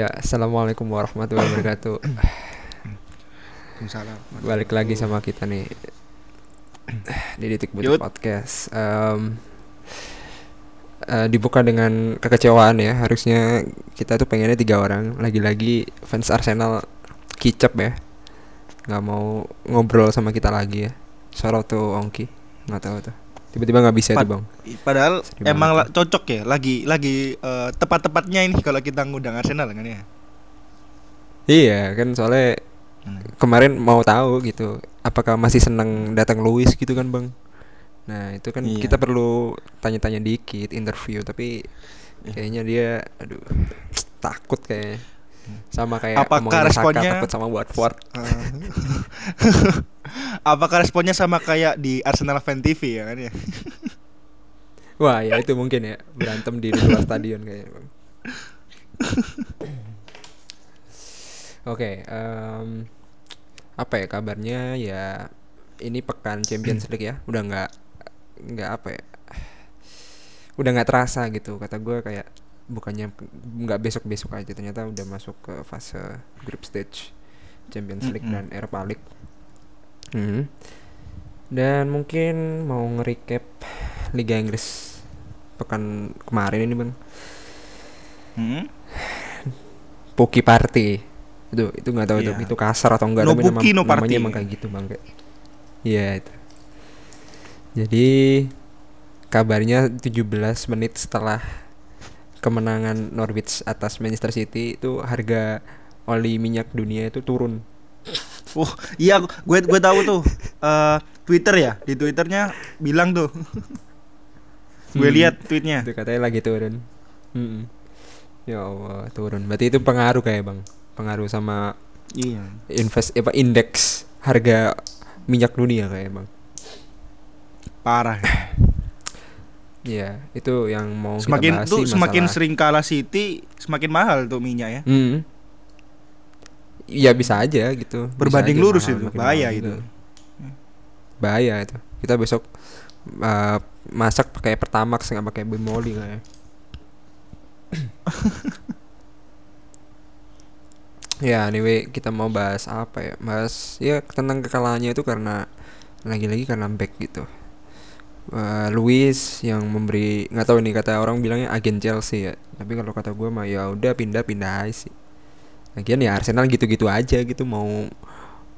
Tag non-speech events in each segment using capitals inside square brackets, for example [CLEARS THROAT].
Ya, assalamualaikum warahmatullahi wabarakatuh. Waalaikumsalam. Balik lagi sama kita nih di Detik. Butuh Podcast. Em, eh, dibuka dengan kekecewaan ya. Harusnya kita tuh pengennya tiga orang. Lagi-lagi fans Arsenal kicep ya. nggak mau ngobrol sama kita lagi ya. Sorot tuh Ongki. nggak tahu tuh. Tiba-tiba nggak bisa Pat- tuh bang. Padahal Sedih emang banget la- cocok ya, lagi lagi eh, tepat-tepatnya ini kalau kita ngundang Arsenal kan ya. Iya kan soalnya Hmm. kemarin mau tahu gitu apakah masih senang datang Louis gitu kan bang nah itu kan Iya. kita perlu tanya-tanya dikit interview tapi kayaknya dia aduh takut kayaknya sama kayak Apakah responnya- takut sama Watford. Eh, [LAUGHS] Apakah responnya sama kayak di Arsenal Fan TV ya kan ya? [LAUGHS] wah ya itu mungkin ya. Berantem di luar stadion kayaknya [LAUGHS] oke em, apa ya kabarnya? Ya ini pekan Champions League ya. Udah nggak nggak apa ya. Udah nggak terasa gitu. Kata gue kayak bukannya nggak besok besok aja ternyata udah masuk ke fase group stage Champions League Mm-mm. dan Europa League Hmm. dan mungkin mau nge-recap Liga Inggris pekan kemarin ini bang Hmm? Poki Party itu itu nggak tahu itu Iya. itu kasar atau enggak No tapi Puki, no namanya emang kayak gitu bang kayak iya itu jadi kabarnya 17 menit setelah kemenangan Norwich atas Manchester City itu harga oli minyak dunia itu turun Oh iya, gue gue tahu tuh eh, Twitter ya di Twitternya bilang tuh. [LAUGHS] gue Hmm. lihat tweetnya. itu katanya lagi turun Mm-mm. ya Allah turun berarti itu pengaruh kayak bang pengaruh sama Iya. invest apa indeks harga minyak dunia kayak bang Parah. ya. Iya, itu yang mau Semakin kita bahas tuh semakin sering kalah City, semakin mahal tuh minyak ya. Hmm. Iya bisa aja gitu. Berbanding aja lurus mahal, itu, bahaya mahal itu. gitu. Bahaya itu. Kita besok uh, masak pakai Pertamax nggak pakai Bimoli kayak. [LAUGHS] ya anyway kita mau bahas apa ya bahas ya tentang kekalahannya itu karena lagi-lagi karena back gitu Eh, Luis yang memberi nggak tahu nih kata orang bilangnya agen Chelsea ya tapi kalau kata gue mah ya udah pindah pindah aja sih Lagian ya Arsenal gitu-gitu aja gitu mau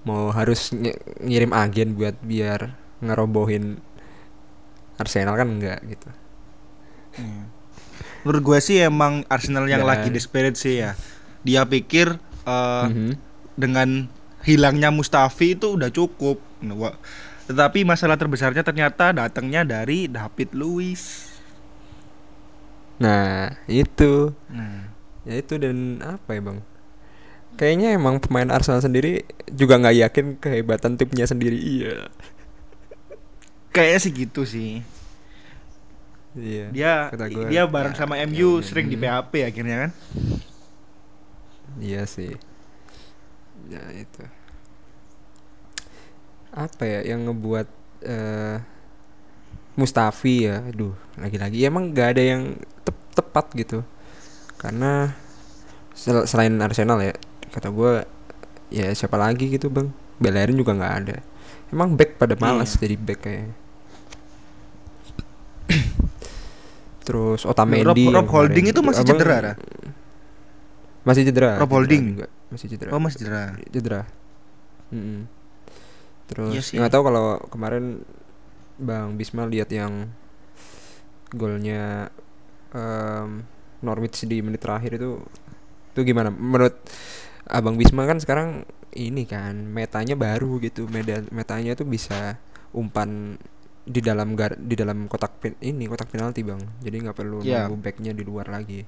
mau harus ngi- ngirim agen buat biar ngerobohin Arsenal kan enggak gitu. Iya. Menurut gue sih emang Arsenal yang Ya. lagi desperate sih ya. Dia pikir eh, Mhm. dengan hilangnya Mustafi itu udah cukup. Nah, Tetapi masalah terbesarnya ternyata datangnya dari David Luiz. Nah, itu. Nah, Ya itu dan apa ya, Bang? Kayaknya emang pemain Arsenal sendiri juga nggak yakin kehebatan timnya sendiri. Iya. kayaknya sih gitu sih. Iya. Dia gua, dia bareng ya, sama ya MU udah. sering di Hmm. PHP akhirnya kan. Iya sih. Ya itu. Apa ya yang ngebuat eh Mustafi ya, aduh, lagi-lagi ya emang gak ada yang tep- tepat gitu. Karena sel- selain Arsenal ya, kata gua ya siapa lagi gitu bang, Bellerin juga nggak ada. Emang back pada malas Iya. jadi back kayak. Terus Rob, Otamendi Rob yang Holding itu masih Abang- cedera, Ra? Masih cedera. Rob cedera Holding? juga, masih cedera Oh masih cedera. cedera. Mm-mm. Terus Iya sih. nggak tahu kalau kemarin Bang Bisma lihat yang golnya em, Norwich di menit terakhir itu itu gimana? Menurut Abang Bisma kan sekarang ini kan metanya baru gitu. Meda metanya tuh bisa umpan di dalam gar di dalam kotak pin ini kotak penalti bang jadi nggak perlu Iya. nunggu backnya di luar lagi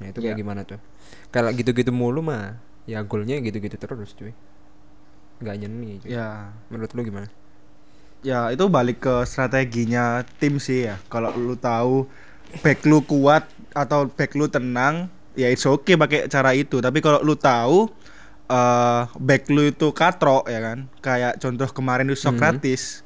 nah itu kayak Iya. gimana tuh kalau gitu-gitu mulu mah ya golnya gitu-gitu terus cuy nggak nyeni cuy. Ya, menurut lu gimana ya itu balik ke strateginya tim sih ya. Kalau lu tahu back lu kuat atau back lu tenang, ya it's okay pakai cara itu. Tapi kalau lu tahu eh back lu itu katro ya kan, kayak contoh kemarin itu Socrates.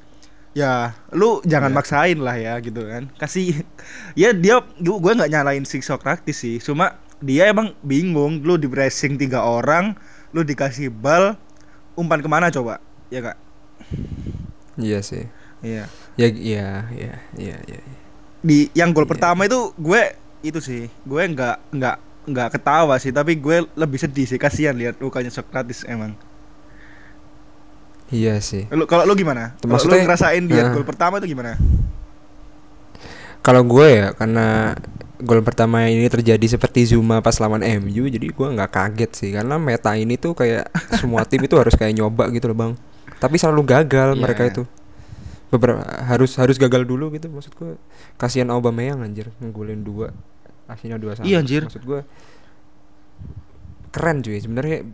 ya lu jangan Ya. maksain lah ya gitu kan kasih [LAUGHS] ya dia gue nggak nyalain si Socrates sih cuma dia emang bingung lu di pressing tiga orang lu dikasih bal umpan ke mana coba ya kak Iya sih. iya Ya iya iya iya iya. di yang gol Iya. pertama itu gue itu sih gue nggak nggak nggak ketawa sih tapi gue lebih sedih sih kasihan lihat mukanya Sokratis emang Iya sih. lu kalau lu gimana kalau lu ngerasain dia Nah. gol pertama itu gimana Kalau gue ya karena gol pertama ini terjadi seperti Zuma pas lawan MU jadi gue nggak kaget sih. Karena meta ini tuh kayak [LAUGHS] semua tim itu harus kayak nyoba gitu loh bang. Tapi selalu gagal Iya. mereka itu. Beberapa harus harus gagal dulu gitu maksud gue. Kasihan Aubameyang anjir ngegolin dua akhirnya dua sama Iya, anjir. maksud gue keren cuy. Sebenarnya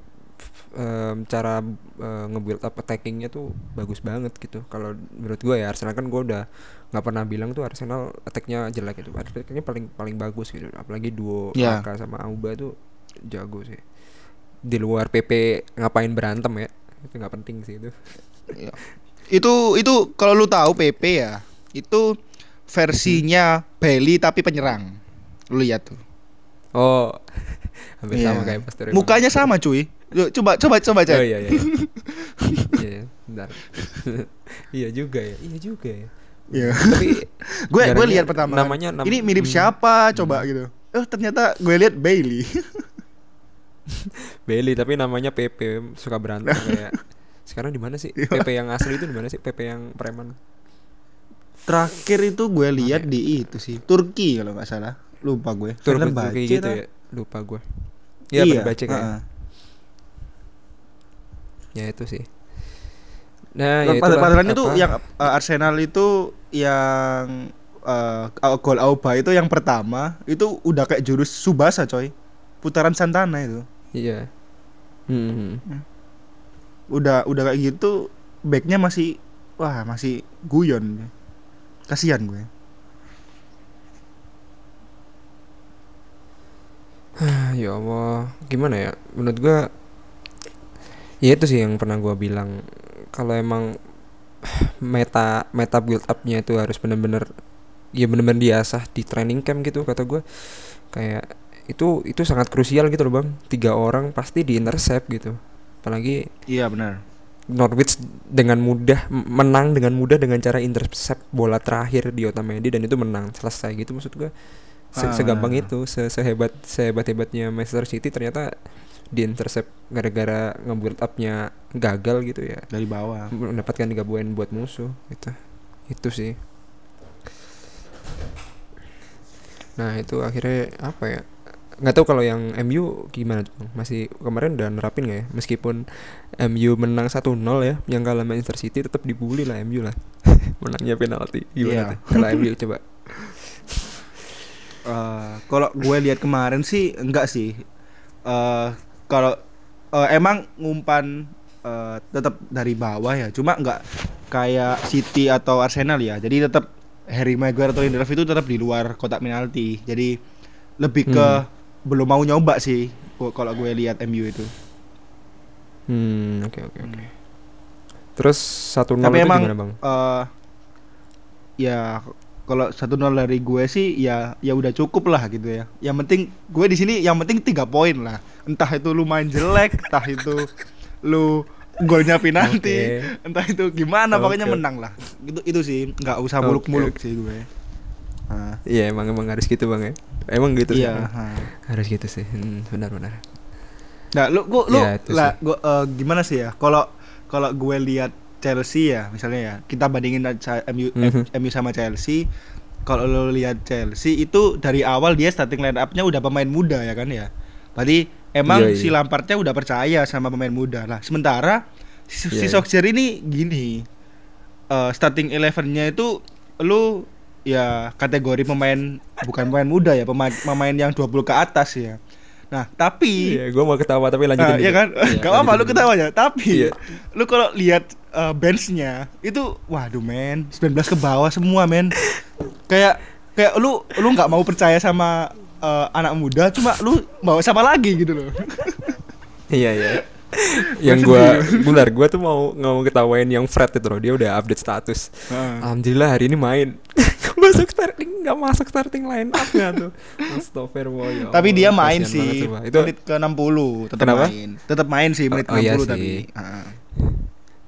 em, cara eh, nge-build up attackingnya tuh bagus banget gitu. Kalau menurut gue ya Arsenal kan gue udah nggak pernah bilang tuh Arsenal attacknya jelek gitu. Attacknya paling paling bagus gitu. Apalagi duo Iya. Aka sama Auba tuh jago sih. Di luar PP ngapain berantem ya? Itu nggak penting sih itu. Iya. itu itu kalau lu tahu PP ya itu versinya Bailey tapi penyerang. Lu lihat tuh. Oh [LAUGHS] hampir Iya. sama kayak Pastore mukanya sama cuy Yuk, coba coba coba oh cek iya iya iya. Iya iya, bentar. [LAUGHS] Iya juga ya. Iya juga ya. Iya. tapi [LAUGHS] gue gue lihat pertama namanya nam- ini mirip hmm, siapa coba gitu. Oh ternyata gue lihat Bailey. [LAUGHS] Bailey tapi namanya PP suka berantem kayak sekarang di mana sih? PP yang asli itu di mana sih? PP yang preman. Terakhir itu gue lihat ya? di itu sih Turki kalau nggak salah. Lupa gue. Turki Turki gitu ya. Lupa gue. Iya iya baca kayak heeh. Ya itu sih. Nah ya padahal itu yang uh, Arsenal itu yang uh, gol Auba itu yang pertama itu udah kayak jurus Subasa coy. Putaran Santana itu. Iya. Hmm, udah udah kayak gitu backnya masih wah masih guyon. Kasihan gue. [SIGHS] Ya Allah gimana ya? Menurut gua ya itu sih yang pernah gua bilang. Kalau emang meta meta build upnya itu harus bener-bener ya bener-bener diasah di training camp gitu kata gua. Kayak itu itu sangat krusial gitu loh bang. Tiga orang pasti di intercept gitu. Apalagi iya benar. Norwich dengan mudah menang dengan mudah dengan cara intercept bola terakhir di Otamendi dan itu menang. Selesai gitu maksud gua. Se- Ah, segampang benar. itu se sehebat sehebat hebatnya Manchester City ternyata di intercept gara-gara nge-build upnya gagal gitu ya. Dari bawah. Mendapatkan tiga poin buat musuh gitu. Itu sih. Nah itu akhirnya apa ya? Nggak tahu kalau yang MU gimana tuh masih kemarin udah nerapin nggak ya? Meskipun MU menang 1-0 ya yang kalah Manchester City tetap dibully lah MU lah. [LAUGHS] Menangnya penalti. Gimana tuh? Kalau MU [LAUGHS] coba. Eh, kalau gue lihat kemarin sih enggak sih. Eh kalau eh, emang ngumpan eh, tetap dari bawah ya cuma enggak kayak City atau Arsenal ya. Jadi tetap Harry Maguire atau Lindelof itu tetap di luar kotak penalti. Jadi lebih ke Hmm. belum mau nyoba sih kalau gue lihat MU itu. Hmm oke oke oke. Terus satu nol itu emang gimana bang? eh ya kalau satu nol dari gue sih ya ya udah cukup lah gitu ya. Yang penting gue di sini yang penting tiga poin lah. Entah itu lu main jelek [LAUGHS] entah itu lu golnya penalti Oke. entah itu gimana Oke, pokoknya menang lah. Itu itu sih nggak usah muluk-muluk oke. sih gue. Nah, Iya emang emang harus gitu bang ya. Emang gitu sih, iya harus gitu sih. Hmm, benar benar. Nah lu gua lu Ya, lah gua eh, gimana sih ya? Kalau kalau gue lihat Chelsea ya misalnya ya kita bandingin MU Mhm. MU sama Chelsea kalau lo lihat Chelsea itu dari awal dia starting line up-nya udah pemain muda ya kan ya berarti emang Iya, iya. si Lampardnya udah percaya sama pemain muda lah sementara si, si Iya, iya. Solskjaer ini gini eh, starting elevennya itu lu ya kategori pemain bukan pemain muda ya pemain pemain yang 20 ke atas ya nah tapi Iya, gue mau ketawa tapi Nah, lanjutin. iya dulu. kan? Iya, Gak apa-apa lu lanjutin dulu. ketawa aja. Tapi Iya. lu kalau lihat uh, benchnya itu waduh men 19 ke bawah semua men. kayak kayak lu lu nggak mau percaya sama uh, anak muda cuma lu mau sama lagi gitu loh. Iya iya. [LAUGHS] yang gua bular gua tuh mau mau ketawain yang Fred itu loh dia udah update status. Heeh. Alhamdulillah hari ini main. [LAUGHS] masuk starting nggak masuk starting line up nggak tuh Astagfirullah ya Tapi dia main sih banget, itu menit ke 60 tetap Kenapa? main. Tetap main sih menit Oh, oh, iya 60 tapi. sih.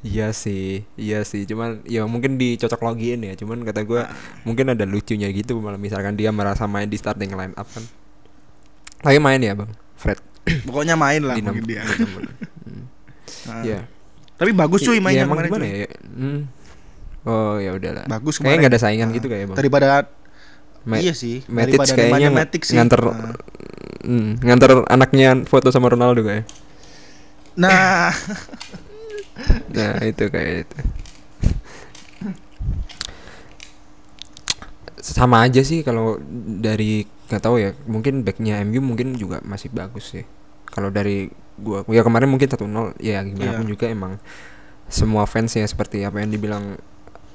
Iya sih iya sih cuman ya mungkin dicocok login ya cuman kata gue mungkin ada lucunya gitu malah misalkan dia merasa main di starting line up kan lagi main ya bang Fred [COUGHS] Pokoknya main lah di mungkin dia. [COUGHS] di enam bulan. Hmm. Ah. Iya. Tapi bagus cuy Ya, mainnya emang kemarin gimana cuy. ya Hmm. oh ya udahlah Bagus kayaknya kemarin. nggak ada saingan Ah. gitu kayak bang Daripada Ma- iya sih. Matic daripada kayaknya Matic sih. nganter Ah. hmm, nganter anaknya foto sama Ronaldo kayak Nah, [COUGHS] [LAUGHS] nah itu kayak itu. Sama aja sih kalau dari nggak tahu ya mungkin backnya MU mungkin juga masih bagus sih. Kalau dari gua ya kemarin mungkin 1-0 ya gimana Iya. pun juga emang semua fans ya seperti apa yang dibilang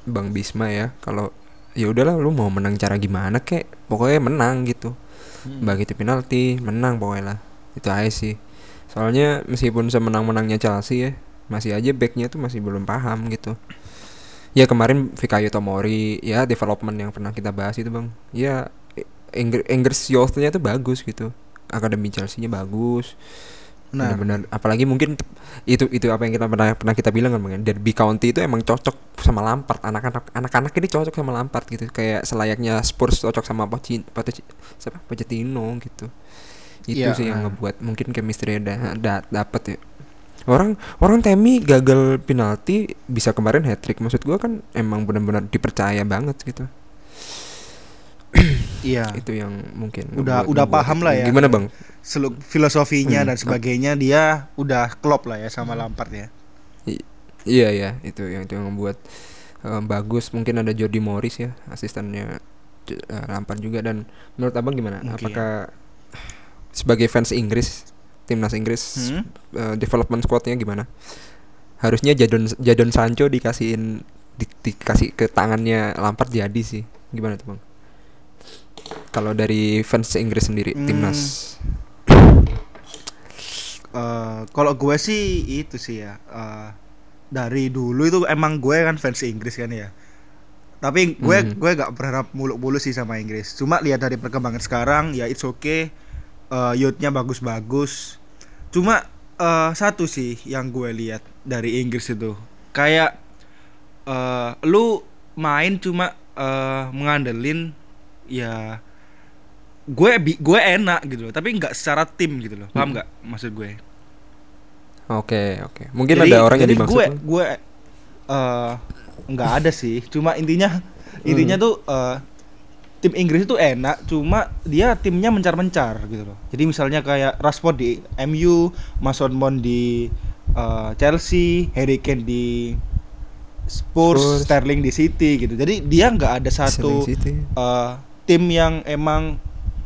Bang Bisma ya kalau ya udahlah lu mau menang cara gimana kek pokoknya menang gitu. Hmm. bagi itu penalti menang pokoknya lah. Itu aja sih. Soalnya meskipun semenang-menangnya Chelsea ya masih aja backnya tuh masih belum paham gitu. Ya kemarin Fikayo Tomori ya development yang pernah kita bahas itu bang. Ya Engers Youth-nya tuh bagus gitu. Akademi Chelsea-nya bagus. Nah, benar-benar apalagi mungkin itu itu apa yang kita pernah pernah kita bilang kan bang Derby County itu emang cocok sama Lampard. Anak-anak anak-anak ini cocok sama Lampard gitu. Kayak selayaknya Spurs cocok sama siapa? Pochettino gitu. Itu Iya, sih yang ah. ngebuat mungkin chemistry da, da, dapet ya orang orang Temi gagal penalti bisa kemarin hat trick maksud gua kan emang benar-benar dipercaya banget gitu [CLEARS THROAT] iya. itu yang mungkin Udah- udah paham lah ya. gimana bang Seluk filosofinya Hmm. dan sebagainya dia udah klop lah ya sama Lampard ya. Iya ya itu yang itu yang membuat eh, bagus mungkin ada Jordi Morris ya asistennya J- eh, Lampard juga dan menurut abang gimana? Mungkin. Apakah sebagai fans Inggris timnas Inggris Hmm? eh, development squadnya gimana? Harusnya Jadon Jadon Sancho dikasihin di- dikasih ke tangannya Lampard jadi sih gimana tuh bang? Kalau dari fans Inggris sendiri Hmm. timnas Eh, kalau gue sih itu sih ya. eh, dari dulu itu emang gue kan fans Inggris kan ya. Tapi gue Mhm. gue gak berharap muluk-muluk sih sama Inggris. Cuma lihat dari perkembangan sekarang ya it's okay. Eh, youthnya bagus-bagus. Cuma eh, satu sih yang gue lihat dari Inggris itu. Kayak eh, lu main cuma eh, mengandelin ya gue gue enak gitu loh. Tapi nggak secara tim gitu loh. Paham nggak maksud gue? Oke oke. Mungkin Jadi- ada orang yang jadi dimaksud gue Bang. gue nggak ada sih. Cuma intinya intinya Hmm. tuh eh, tim Inggris itu enak cuma dia timnya mencar-mencar gitu loh jadi misalnya kayak Rashford di MU Mason Mount di eh, Chelsea Harry Kane di Spurs, Spurs. Sterling di City gitu jadi dia nggak ada satu eh, tim yang emang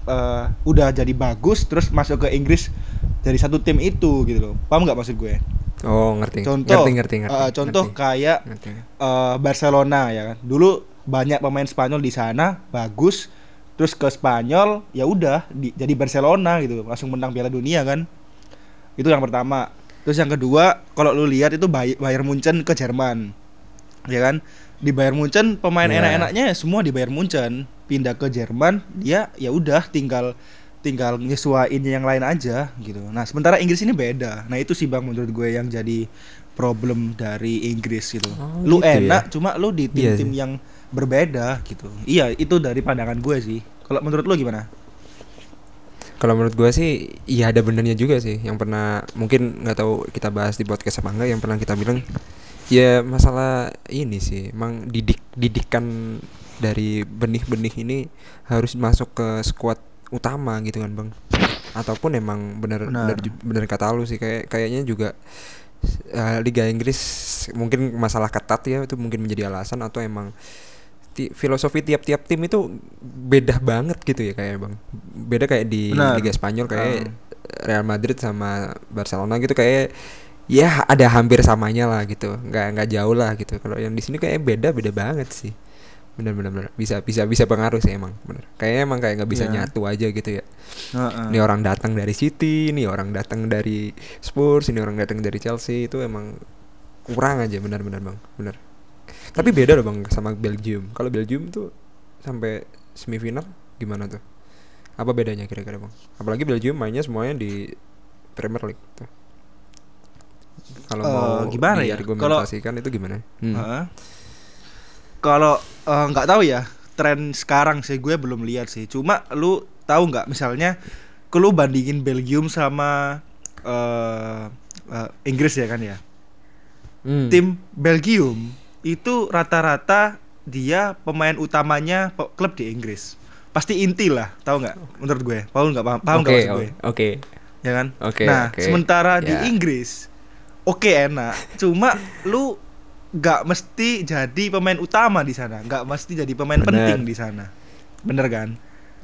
eh, udah jadi bagus terus masuk ke Inggris dari satu tim itu gitu loh paham nggak maksud gue Oh ngerti. contoh ngerti ngerti ngerti. eh, contoh ngerti. kayak Ngerti. eh, Barcelona ya kan dulu banyak pemain Spanyol di sana bagus. Terus ke Spanyol ya udah di- jadi Barcelona gitu. Langsung menang Piala Dunia kan. Itu yang pertama. Terus yang kedua kalau lu lihat itu Bay- Bayern Munchen ke Jerman. Ya kan? Di Bayern Munchen pemain Iya. enak-enaknya ya semua di Bayern Munchen. Pindah ke Jerman dia ya udah tinggal tinggal nyesuaiin yang lain aja gitu. Nah sementara Inggris ini beda. Nah itu sih bang menurut gue yang jadi problem dari Inggris gitu. Oh, lu gitu ya? enak cuma lu di Iya tim-tim sih. yang berbeda gitu. Iya itu dari pandangan gue sih. Kalau menurut lu gimana? Kalau menurut gua sih iya ada benernya juga sih. Yang pernah mungkin nggak tahu kita bahas di podcast apa enggak yang pernah kita bilang ya masalah ini sih. Emang didik didikan dari benih-benih ini harus masuk ke squad utama gitu kan bang. Ataupun emang bener Benar. bener, bener kata lu sih. Kayak kayaknya juga eh, Liga Inggris mungkin masalah ketat ya itu mungkin menjadi alasan atau emang ti- filosofi tiap-tiap tim itu beda banget gitu ya kayak bang. Beda kayak di Benar. Liga Spanyol kayak Um. Real Madrid sama Barcelona gitu kayak ya ada hampir samanya lah gitu. Nggak nggak jauh lah gitu. Kalau yang di sini kayak beda beda banget sih. Bener bener bener bisa bisa bisa pengaruh sih emang bener kayaknya emang kayak nggak bisa Iya. nyatu aja gitu ya. Ini orang datang dari City ini orang datang dari Spurs ini orang datang dari Chelsea itu emang kurang aja. Benar-benar bang. Bener tapi beda loh bang sama Belgium kalau Belgium tuh sampai semifinal gimana tuh apa bedanya kira-kira bang apalagi Belgium mainnya semuanya di Premier League tuh kalau Eh, mau gimana ya? diargumentasikan itu gimana Hmm. Heeh. Kalau eh, nggak tahu ya tren sekarang sih gue belum lihat sih. Cuma lu tahu nggak misalnya kalau lu bandingin Belgium sama eh eh, Inggris ya kan ya. Hmm. Tim Belgium itu rata-rata dia pemain utamanya klub di Inggris. Pasti inti lah, tahu nggak? Menurut gue, Paul nggak paham, paham nggak Oke, maksud gue? oke. ya kan? Oke, nah, oke. sementara di Ya. Inggris, oke enak. Cuma lu nggak mesti jadi pemain utama di sana, nggak mesti jadi pemain Bener. penting di sana, bener kan?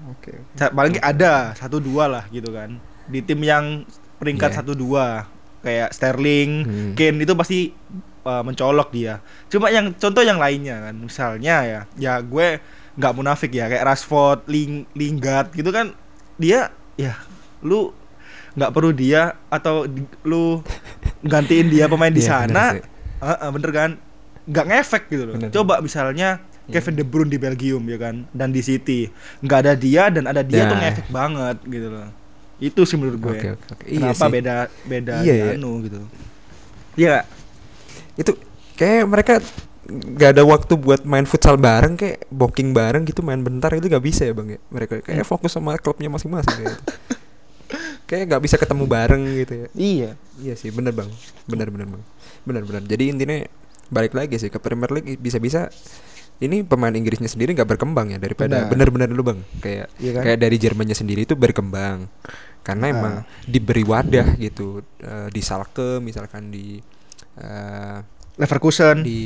Oke. oke. Sa- Paling ada satu dua lah gitu kan. Di tim yang peringkat Iya. satu dua kayak Sterling, Hmm. Kane itu pasti uh, mencolok dia. Cuma yang contoh yang lainnya kan, misalnya ya, ya gue nggak munafik ya kayak Rashford, Ling, Lingard gitu kan, dia ya lu nggak perlu dia atau di- lu gantiin dia pemain di Iya, bener sana, sih. Heeh, bener kan? Nggak ngefek gitu loh. Bener. Coba misalnya Iya. Kevin De Bruyne di Belgium ya kan, dan di City nggak ada dia dan ada dia Nah. tuh ngefek banget gitu loh. Itu sih menurut gue. Oke, oke, oke. Iya Kenapa sih. beda beda Iya, iya. anu gitu. Iya. Itu kayak mereka nggak ada waktu buat main futsal bareng kayak booking bareng gitu main bentar itu nggak bisa ya bang ya mereka kayak Hmm. fokus sama klubnya masing-masing kayak gitu. kayak nggak bisa ketemu bareng gitu ya Iya. iya sih bener bang bener bener bang bener bener jadi intinya balik lagi sih ke Premier League bisa-bisa ini pemain Inggrisnya sendiri nggak berkembang ya daripada bener-bener dulu bang kayak Iya kan? kayak dari Jermannya sendiri itu berkembang karena Ah. emang diberi wadah gitu eh, di Salke misalkan di eh, Leverkusen. di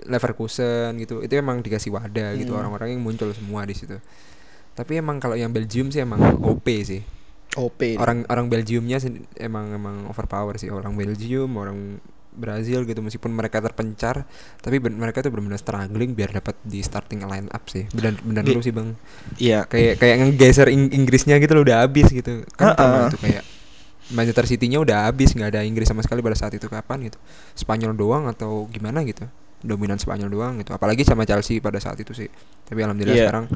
Leverkusen gitu itu emang dikasih wadah gitu Hmm. orang-orang yang muncul semua di situ tapi emang kalau yang Belgium sih emang OP sih OP. orang orang Belgiumnya sen- emang emang overpower sih orang Belgium orang Brazil gitu meskipun mereka terpencar tapi ben- mereka tuh benar-benar struggling biar dapat di starting line up sih benar benar dulu sih bang Iya. kayak kayak ngegeser Ing- Inggrisnya gitu loh udah habis gitu kan pernah Ha-ha. tuh kayak Manchester City-nya udah habis nggak ada Inggris sama sekali pada saat itu. Kapan gitu? Spanyol doang atau gimana gitu? Dominan Spanyol doang gitu. Apalagi sama Chelsea pada saat itu sih. Tapi alhamdulillah Iya. sekarang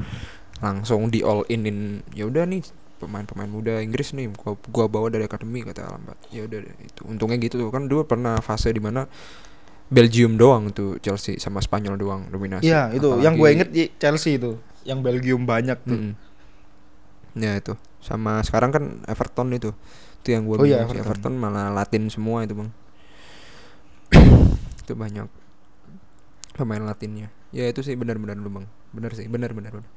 langsung di all in in ya udah nih pemain-pemain muda Inggris nih gua gua bawa dari akademi kata Alambat ya udah itu. Untungnya gitu tuh. Kan dulu pernah fase di mana Belgium doang tuh Chelsea sama Spanyol doang dominasi. Iya, itu. Apalagi- yang gue inget di Chelsea itu. Yang Belgium banyak tuh. Mm-mm. Ya itu. Sama sekarang kan Everton itu itu yang gue Oh iya, Everton. Everton. Malah Latin semua itu bang itu banyak pemain Latinnya ya itu sih benar-benar lu bang benar sih benar-benar benar.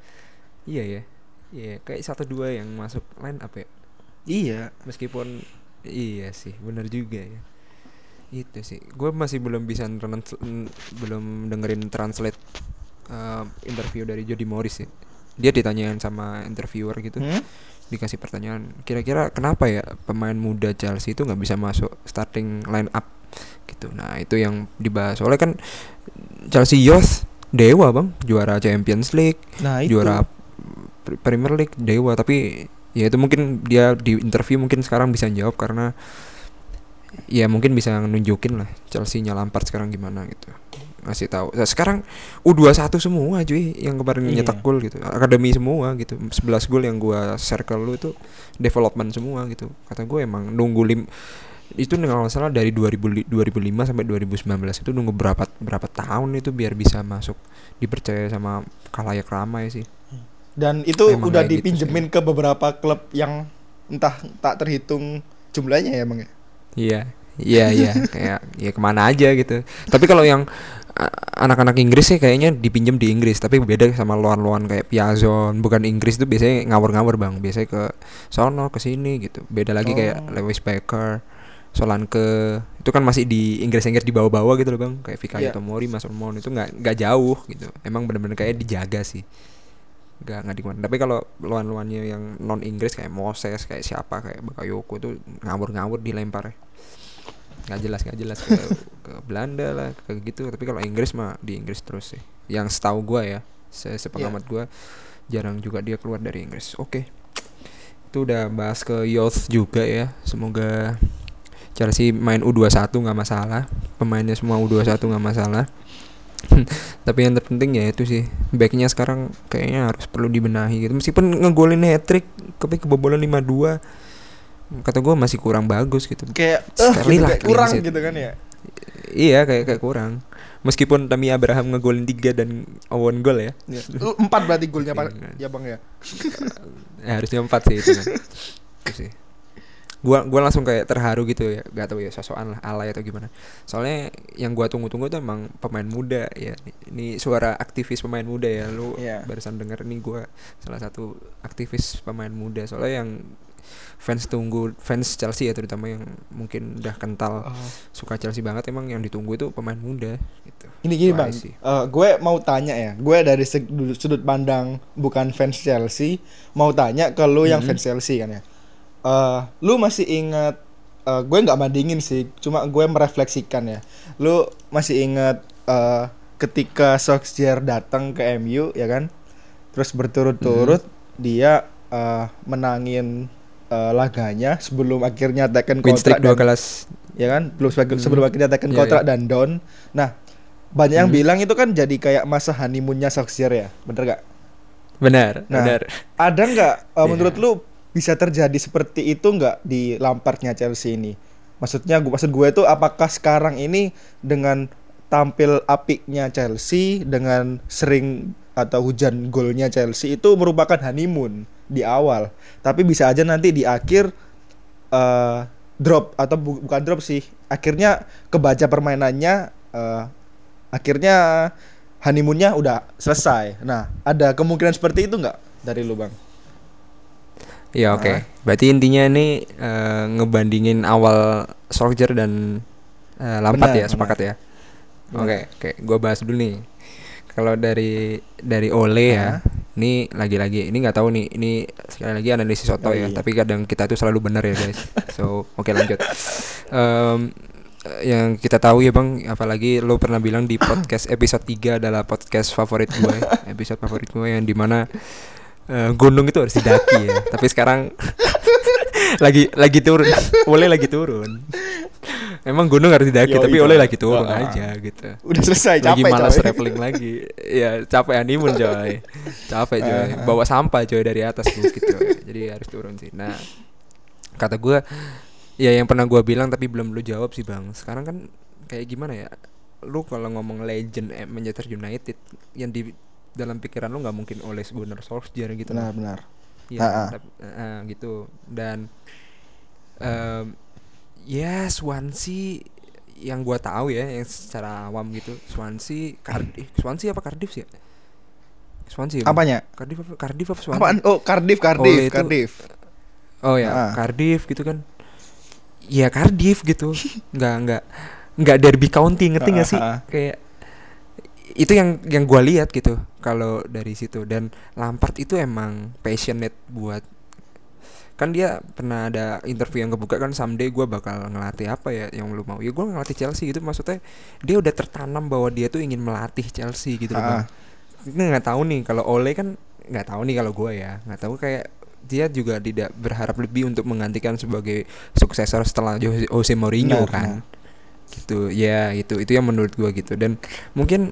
iya ya iya kayak satu dua yang masuk line up ya Iya. meskipun iya sih benar juga ya itu sih gue masih belum bisa belum dengerin translate uh, interview dari Jody Morris ya dia ditanyain sama interviewer gitu Hmm? Dikasih pertanyaan kira-kira kenapa ya pemain muda Chelsea itu nggak bisa masuk starting line up? Gitu. Nah itu yang dibahas. Soalnya kan Chelsea Youth dewa bang. Juara Champions League Nah, itu. juara Pre- Premier League dewa. Tapi ya itu mungkin dia di interview mungkin sekarang bisa jawab karena ya mungkin bisa nunjukin lah Chelsea-nya Lampard sekarang gimana gitu ngasih tahu. Nah, sekarang U21 semua cuy yang kemarin Iya. nyetak gol gitu. Akademi semua gitu. 11 gol yang gua circle lu itu development semua gitu. Kata gue emang nunggu lim itu kalau salah dari 2000 li- 2005 sampai 2019 itu nunggu berapa berapa tahun itu biar bisa masuk. Dipercaya sama kalayak ramai sih. Dan itu Emang udah gitu dipinjemin ke beberapa klub yang entah tak terhitung jumlahnya ya, Bang ya. Iya, iya, iya, [LAUGHS] kayak ya ke mana aja gitu. Tapi kalau yang anak-anak Inggris sih kayaknya dipinjem di Inggris, tapi beda sama luan-luan kayak Piazon, bukan Inggris itu biasanya ngawur-ngawur bang, biasanya ke sono ke sini gitu. Beda lagi kayak Oh. Lewis Baker, Solanke, itu kan masih di Inggris-Inggris di bawah-bawah gitu loh bang, kayak Fikayo Iya. Tomori, Mason Mount itu nggak nggak jauh gitu. Emang bener-bener kayak dijaga sih. Nggak nggak di Tapi kalau luan-luannya yang non Inggris kayak Moses, kayak siapa kayak Bakayoko itu ngawur-ngawur dilempar nggak jelas nggak jelas. Ke, [LAUGHS] ke Belanda lah ke gitu. Tapi kalau Inggris mah di Inggris terus sih. Yang setahu gua ya se sepengamat gua jarang juga dia keluar dari Inggris. Oke. Itu udah bahas ke youth juga ya. Semoga Chelsea main U21 nggak masalah. Pemainnya semua U21 nggak masalah. [LAUGHS] Tapi yang terpenting ya itu sih backnya sekarang kayaknya harus perlu dibenahi gitu. Meskipun ngegolin hat trick tapi kebobolan 5-2 kata gue masih kurang bagus gitu. Kayak eh Sekali gitu, lah kayak kurang gitu kan ya. Iya kayak kayak kurang. Meskipun Tammy Abraham ngegolin 3 dan Owen gol ya. Ya. Lu empat berarti golnya Pak. Iya. Ya Bang ya. [LAUGHS] Ya, harusnya 4 sih itu kan. Itu sih. Gua gua langsung kayak terharu gitu ya. Gak tahu ya sosokan lah alay atau gimana. Soalnya yang gua tunggu-tunggu tuh emang pemain muda ya. Ini suara aktivis pemain muda ya. Lu Iya. barusan denger nih gua salah satu aktivis pemain muda. Soalnya yang fans tunggu fans Chelsea ya terutama yang mungkin udah kental Oh. suka Chelsea banget emang yang ditunggu itu pemain muda gitu. Ini gini bang, sih. Eh, gue mau tanya ya, gue dari sudut pandang bukan fans Chelsea, mau tanya ke lu yang Mhm. fans Chelsea kan ya. Eh, lu masih ingat? eh, gue nggak bandingin sih, cuma gue merefleksikan ya. Lu masih ingat eh, ketika Solskjaer datang ke MU ya kan? Terus berturut-turut Mhm. dia eh, menangin eh, laganya sebelum akhirnya tekan Win kontrak dua kelas. ya kan belum sebagai Hmm. sebelum akhirnya tekan Iya, kontrak iya. dan down nah banyak yang Hmm. bilang itu kan jadi kayak masa honeymoonnya Solskjaer ya bener gak Benar, Nah, benar. ada nggak uh, [LAUGHS] Iya. menurut lu bisa terjadi seperti itu nggak di Lampardnya Chelsea ini maksudnya gua maksud gue itu apakah sekarang ini dengan tampil apiknya Chelsea dengan sering atau hujan golnya Chelsea itu merupakan honeymoon di awal tapi bisa aja nanti di akhir eh drop atau bu- bukan drop sih akhirnya kebaca permainannya eh akhirnya honeymoonnya udah selesai nah ada kemungkinan seperti itu nggak dari lu bang Ya oke. Ah. Berarti intinya ini eh, ngebandingin awal Solskjaer dan eh, Lampard Benar, ya, sepakat ya. Oke, oke. Gua bahas dulu nih. Kalau dari dari Ole ya, Ah. Ini lagi-lagi ini nggak tahu nih, ini sekali lagi analisis Soto Oh, ya. iya. Tapi kadang kita tuh selalu benar ya guys. So oke lanjut. Em, yang kita tahu ya bang, apalagi lo pernah bilang di podcast episode 3 adalah podcast favorit gue, [LAUGHS] episode favorit gue yang di mana eh, gunung itu harus didaki ya. Tapi sekarang [LAUGHS] [LAUGHS] lagi lagi turun, Ole lagi turun. Emang gunung harus didaki, Yoi, tapi coy. Ole lagi turun Ah. aja gitu. udah selesai lagi capek malas coy. traveling lagi. Ya capek honeymoon coy. Capek coy. Ah. Bawa sampah coy dari atas bukit coy. Jadi harus turun sih. Nah, kata gua ya yang pernah gua bilang tapi belum lu jawab sih bang. Sekarang kan kayak gimana ya? Lu kalau ngomong legend eh, Manchester United yang di dalam pikiran lu nggak mungkin oleh Gunnar Solskjaer gitu. benar benar Iya, Ah, ah. tapi- ah, gitu. Dan em, ya Swansea yang gua tahu ya, yang secara awam gitu, Swansea, Cardiff, Swansea apa Cardiff sih? ya? Swansea. Apanya Cardiff apa Cardiff apa Swansea? apaan oh Cardiff Ole Cardiff itu- Cardiff Oh ya, Ah. Cardiff gitu kan. Ya Cardiff gitu. [LAUGHS] nggak nggak nggak derby county ngerti nggak sih? Ah, ah, ah. Kayak itu yang yang gua lihat gitu kalau dari situ dan Lampard itu emang passionate buat kan dia pernah ada interview yang kebuka kan someday gua bakal ngelatih apa ya yang lu mau. Ya gua ngelatih Chelsea gitu maksudnya dia udah tertanam bahwa dia tuh ingin melatih Chelsea gitu loh Ah. ini nggak tahu nih kalau Ole kan nggak tahu nih kalau gua ya nggak tahu kayak dia juga tidak berharap lebih untuk menggantikan sebagai suksesor setelah Jose, Mourinho Benar, kan. gitu ya itu itu yang menurut gua gitu. Dan mungkin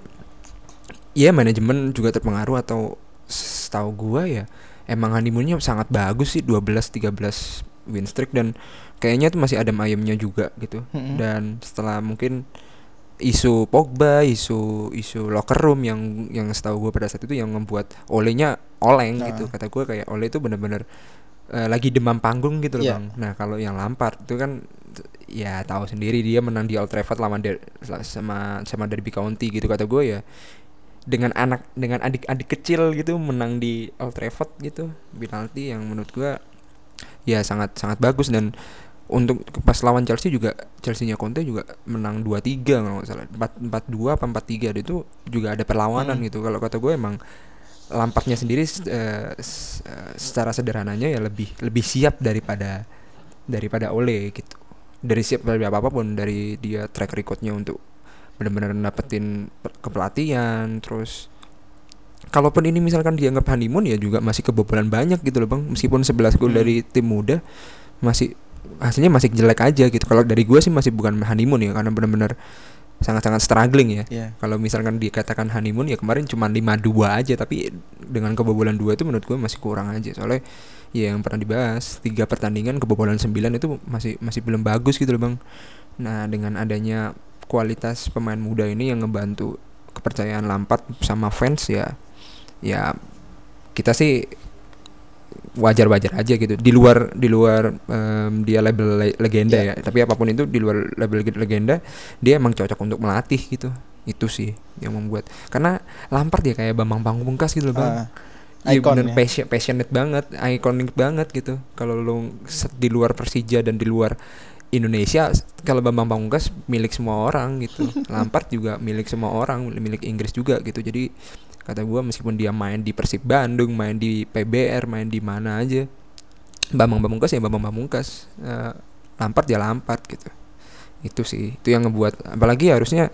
ya manajemen juga terpengaruh atau setahu gua ya emang honeymoonnya sangat bagus sih 12 13 win streak dan kayaknya tuh masih ada ayamnya juga gitu Mm-mm. dan setelah mungkin isu Pogba, isu isu locker room yang yang setahu gue pada saat itu yang membuat Olenya oleng Nah. gitu. Kata gue kayak Ole itu bener-bener eh, lagi demam panggung gitu loh Iya. bang. Nah kalau yang Lampard itu kan ya tahu sendiri dia menang di Old Trafford lawan Der- sama sama Derby County gitu kata gue ya dengan anak dengan adik-adik kecil gitu menang di Old Trafford gitu. Penalti yang menurut gue ya sangat sangat bagus. Dan untuk pas lawan Chelsea juga Chelsea-nya Conte juga menang 2-3 kalau nggak salah. 4 4-2 apa 4-3 itu juga ada perlawanan Hmm. gitu. Kalau kata gue emang Lampardnya sendiri eh, secara sederhananya ya lebih lebih siap daripada daripada Ole gitu. Dari siap dari apa apa pun dari dia track recordnya untuk benar-benar dapetin pe- kepelatihan terus kalaupun ini misalkan dianggap honeymoon ya juga masih kebobolan banyak gitu loh bang meskipun 11 gol Hmm. dari tim muda masih hasilnya masih jelek aja gitu kalau dari gue sih masih bukan honeymoon ya karena benar-benar sangat-sangat struggling ya. Iya. Kalau misalkan dikatakan honeymoon ya kemarin cuma 5-2 aja tapi dengan kebobolan dua itu menurut gue masih kurang aja. Soalnya ya yang pernah dibahas tiga pertandingan kebobolan 9 itu masih masih belum bagus gitu loh, Bang. Nah, dengan adanya kualitas pemain muda ini yang ngebantu kepercayaan Lampard sama fans ya ya kita sih wajar-wajar aja gitu di luar di luar em, dia label le- legenda Iya. ya tapi apa pun itu di luar label ge- legenda dia emang cocok untuk melatih gitu itu sih yang membuat karena Lampard ya kayak Bambang Pamungkas gitu loh bang Ah, Iya icon bener ya. passion, passionate banget, iconic banget gitu. Kalau lu set di luar Persija dan di luar Indonesia, kalau Bambang Pamungkas milik semua orang gitu. [LAUGHS] Lampard juga milik semua orang, milik Inggris juga gitu. Jadi kata gua meskipun dia main di Persib Bandung, main di PBR, main di mana aja, Bambang Pamungkas ya Bambang Pamungkas. Eh, Lampard ya Lampard gitu. Itu sih, itu yang ngebuat apalagi harusnya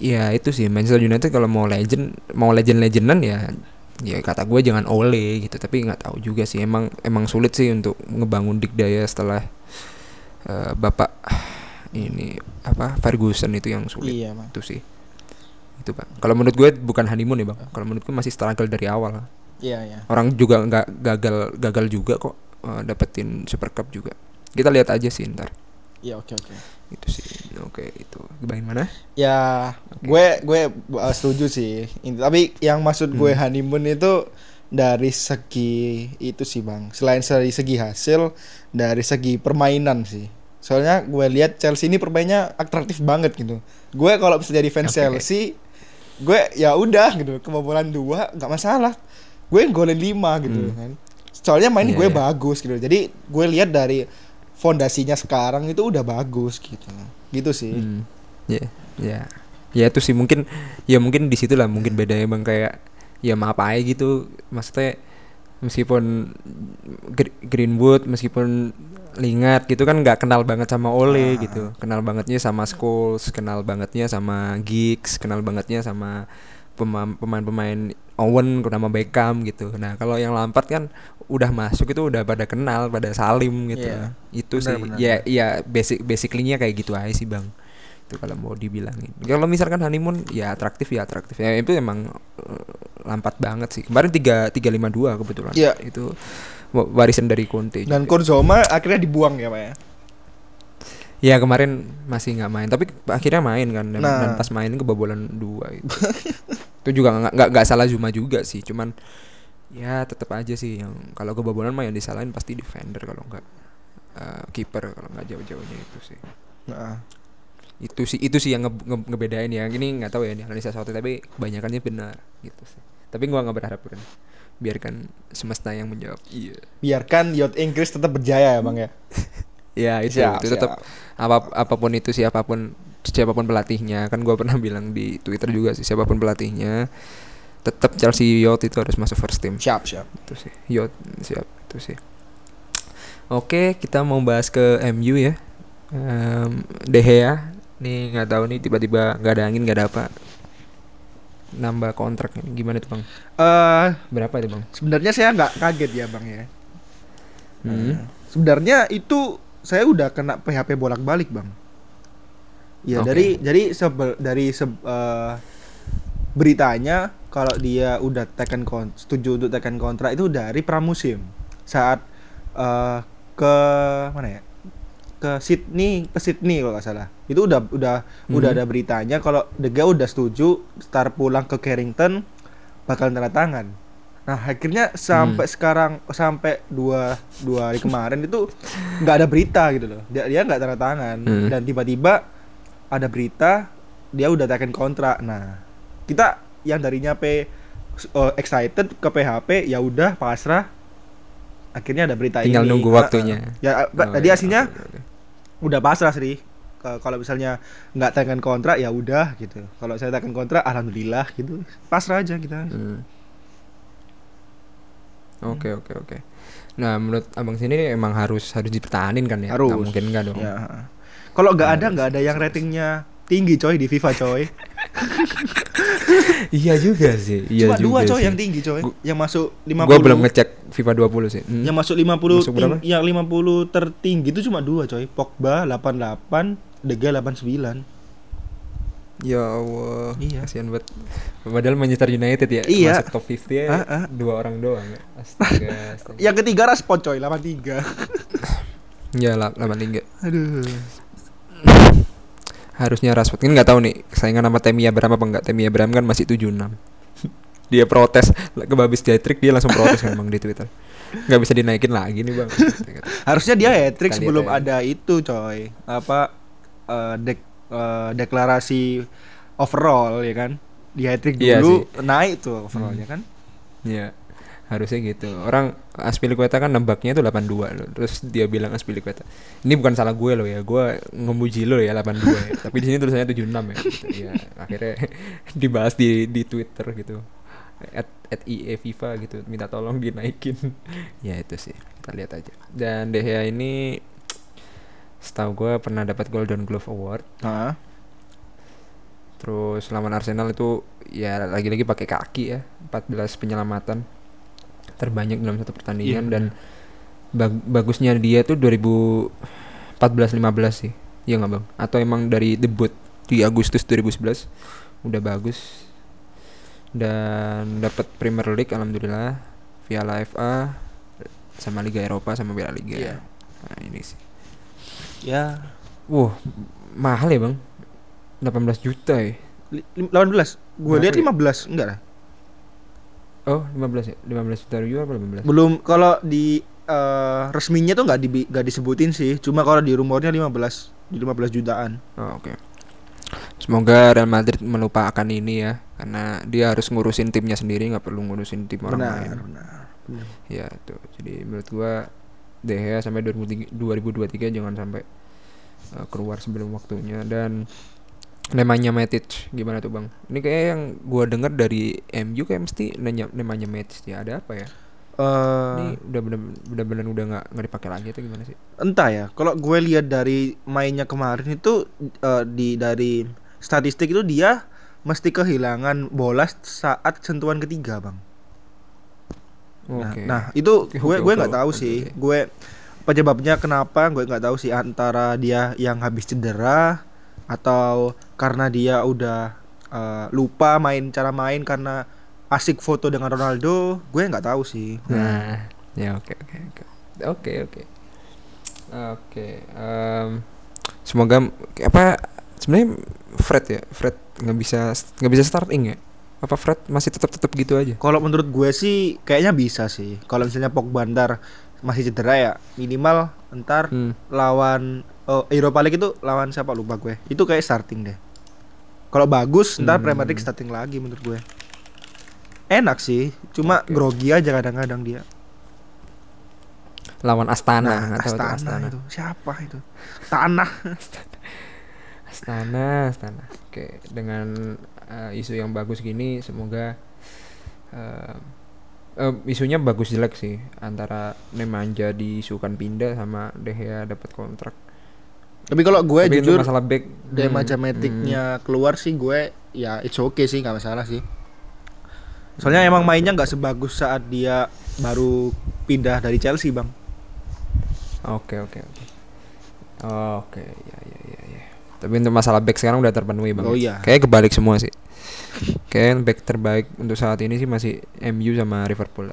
ya itu sih Manchester United kalau mau legend mau legend legendan ya ya kata gue jangan Ole gitu tapi nggak tahu juga sih emang emang sulit sih untuk ngebangun dikdaya setelah eh, bapak ini apa Ferguson itu yang sulit. Iya, Bang. itu sih. Itu bang. Kalau menurut gue bukan honeymoon ya bang. Kalau menurut gue masih struggle dari awal. Iya, iya. orang juga nggak gagal gagal juga kok eh, dapetin Super Cup juga. Kita lihat aja sih ntar. Iya, oke oke. itu sih. Oke itu. Bagaimana Ya, gue gue uh, setuju sih. Tapi yang maksud gue Hmm. honeymoon itu dari segi itu sih bang. Selain dari segi hasil, dari segi permainan sih. Soalnya gue lihat Chelsea ini permainnya atraktif banget gitu. Gue kalau bisa jadi fans Oke. Chelsea, gue ya udah gitu. Kebobolan dua nggak masalah. Gue golin lima gitu Hmm. kan. Soalnya main Iya, gue iya. bagus gitu. Jadi gue lihat dari fondasinya sekarang itu udah bagus gitu. Gitu sih. Hmm, ya, ya, ya itu sih mungkin, ya mungkin di situ lah mungkin bedanya bang kayak, ya maaf aja gitu, maksudnya meskipun Gr- Greenwood, meskipun Lingard gitu kan nggak kenal banget sama Ole Ah. gitu, kenal bangetnya sama Scholes, kenal bangetnya sama Giggs, kenal bangetnya sama pema- pemain-pemain Owen, nama Beckham gitu. Nah kalau yang Lampard kan udah masuk itu udah pada kenal, pada salim gitu. Iya. Itu Benar, sih, benar, ya, ya basic basically-nya kayak gitu aja sih bang itu kalau mau dibilangin. Kalau misalkan honeymoon ya atraktif ya atraktif. Ya itu emang eh, lampat banget sih. Kemarin tiga tiga lima dua kebetulan. Iya. itu wa- warisan dari Conte Dan. Kurzoma akhirnya dibuang ya pak ya. ya kemarin masih nggak main. Tapi akhirnya main kan. Dan, Nah. dan pas main kebobolan dua itu. Itu juga nggak nggak salah Zuma juga sih. Cuman ya tetap aja sih yang kalau kebobolan mah yang disalahin pasti defender kalau nggak eh, kiper kalau nggak jauh-jauhnya itu sih. Nah, itu sih itu sih yang nge- nge- ngebedain ya. Ini nggak tahu ya ini analisa soto tapi kebanyakannya benar gitu sih. Tapi gua nggak berharap kan biarkan semesta yang menjawab. Iya. Biarkan yacht Inggris tetap berjaya ya bang ya. [LAUGHS] ya itu Siap, itu tetap apa apa pun itu siapa pun siapa pun pelatihnya. Kan gua pernah bilang di Twitter juga sih siapa pun pelatihnya tetap Chelsea Yacht itu harus masuk first team. Siap siap. itu sih Yacht siap itu sih. Oke kita mau bahas ke MU ya. Em, De Gea nih nggak tahu nih tiba-tiba nggak ada angin nggak ada apa nambah kontrak gimana tuh bang Eh berapa itu bang sebenarnya saya nggak kaget ya bang ya. hmm. Eh, Sebenarnya itu saya udah kena PHP bolak-balik bang. Ya Oke. dari jadi sebel, dari se- eh, beritanya kalau dia udah tekan kon setuju untuk tekan kontrak itu dari pramusim saat eh, ke mana ya ke Sydney ke Sydney kalau nggak salah. Itu udah udah udah Mhm. ada beritanya. Kalau De Gea udah setuju start pulang ke Carrington bakal tanda tangan. Nah akhirnya sampai sekarang sampai dua dua hari kemarin itu nggak ada berita gitu loh. Dia dia nggak tanda tangan. Hmm. dan tiba-tiba ada berita dia udah tekan kontrak. Nah kita yang darinya P uh, excited ke PHP ya udah pasrah. Akhirnya ada berita tinggal ini. nunggu Ah, ah. waktunya ya Oh, tadi iya, aslinya oke. Udah pasrah sih kalau misalnya nggak tekan kontrak ya udah gitu kalau saya tekan kontrak alhamdulillah gitu pasrah aja kita Hmm. Oke oke oke. Nah menurut abang sini emang harus harus dipertahanin kan ya? Harus. Nggak mungkin enggak dong. ya kalau nggak ada nggak ada yang ratingnya tinggi coy di FIFA coy [LAUGHS] iya juga sih. Iya cuma dua juga coy sih. yang tinggi coy Gu- yang masuk 50 Gua belum ngecek FIFA 20 sih. Hmm. yang masuk 50 Masuk berapa? yang 50 tertinggi itu cuma dua coy Pogba 88 De Gea 89 Ya Allah. Iya. Kasihan banget. Padahal Manchester United ya Iya. masuk top 50 ya Ah, ah. dua orang doang. ya. [LAUGHS] Astaga. astaga. Yang ketiga Rashford coy 83. ya lah 83. Aduh. Harusnya Rashford kan nggak tahu nih saingan sama Temi Abraham apa enggak. Temi Abraham kan masih 76. [LAUGHS] dia protes ke babis Jatrik dia langsung protes kan bang di Twitter. Nggak bisa dinaikin lagi nih bang. [LAUGHS] Harusnya dia hat trick sebelum lihat ada itu coy. Apa eh, dek- eh, deklarasi overall ya kan? Di hat trick Iya dulu naik tuh overallnya kan? Ya harusnya gitu orang Aspilicueta kan nembaknya itu 82 loh terus dia bilang Aspilicueta ini bukan salah gue loh ya gue ngemuji lo ya 82 ya tapi di sini tulisannya 76 ya. Gitu. ya akhirnya [LAUGHS] dibahas di di Twitter gitu. At, at EA FIFA gitu minta tolong dinaikin. [LAUGHS] Ya itu sih. Kita lihat aja. Dan De Gea ini setahu gue pernah dapat Golden Glove Award. Heeh. Terus lawan Arsenal itu ya lagi-lagi pakai kaki ya, 14 penyelamatan terbanyak dalam satu pertandingan Iya, dan bag- bagusnya dia tuh 2014 15 sih. Iya nggak Bang? Atau emang dari debut di Agustus 2011 udah bagus. Dan dapat Premier League alhamdulillah, Piala FA sama Liga Eropa sama Piala Liga. Iya. Nah, ini sih. Ya Wah, mahal ya, Bang. 18 juta ya. li- lim- 18. Gue lihat ya? 15, enggak lah. Oh, 15 ya? 15 juta euro apa 15? Belum kalau di eh, resminya tuh nggak di nggak disebutin sih. Cuma kalau di rumornya 15 di 15 jutaan. Oh, oke. Semoga Real Madrid melupakan ini ya, karena dia harus ngurusin timnya sendiri, nggak perlu ngurusin tim orang Benar, lain. benar. benar. Ya, tuh. Jadi menurut gua De Gea sampai 2003 2023 jangan sampai uh, keluar sebelum waktunya dan namanya Matic gimana tuh bang? Ini kayak yang gua dengar dari MU kayak mesti nanya namanya Matic ya ada apa ya? Eh, Ini udah bener bener udah nggak nggak dipakai lagi atau gimana sih? entah ya kalau gue lihat dari mainnya kemarin itu eh, di dari statistik itu dia mesti kehilangan bola saat sentuhan ketiga bang nah, Oke. nah itu Oke, gue oke, gue nggak tahu oke, sih gue penyebabnya kenapa gue nggak tahu sih antara dia yang habis cedera atau karena dia udah eh, lupa main cara main karena asik foto dengan Ronaldo gue nggak tahu sih Nah, ya oke oke oke. Oke oke. Oke, em, semoga apa sebenarnya Fred ya, Fred nggak bisa nggak bisa starting ya? Apa Fred masih tetap tetap gitu aja? Kalau menurut gue sih kayaknya bisa sih. Kalau misalnya Pogba ntar masih cedera ya minimal ntar Hmm. lawan oh, Europa League itu lawan siapa lupa gue. Itu kayak starting deh. Kalau bagus ntar Hmm. Premier League starting lagi menurut gue. Enak sih, cuma Oke. grogi aja kadang-kadang dia. Lawan Astana, Nah, nggak tahu tuh Astana, Astana. itu siapa itu? Tanah. [LAUGHS] Astana, Astana. Oke, dengan eh, isu yang bagus gini, semoga eh, eh, isunya bagus jelek sih antara Nemanja diisukan pindah sama De Gea dapat kontrak. Tapi kalau gue Tapi jujur masalah back Dia hmm, Mathematicnya keluar sih gue ya it's okay sih nggak masalah sih. Soalnya emang mainnya nggak sebagus saat dia baru pindah dari Chelsea bang. Oke oke oke. Oke ya ya ya ya. Tapi untuk masalah back sekarang udah terpenuhi bang. Oh, iya. Kayak kebalik semua sih. Kayak back terbaik untuk saat ini sih masih MU sama Liverpool.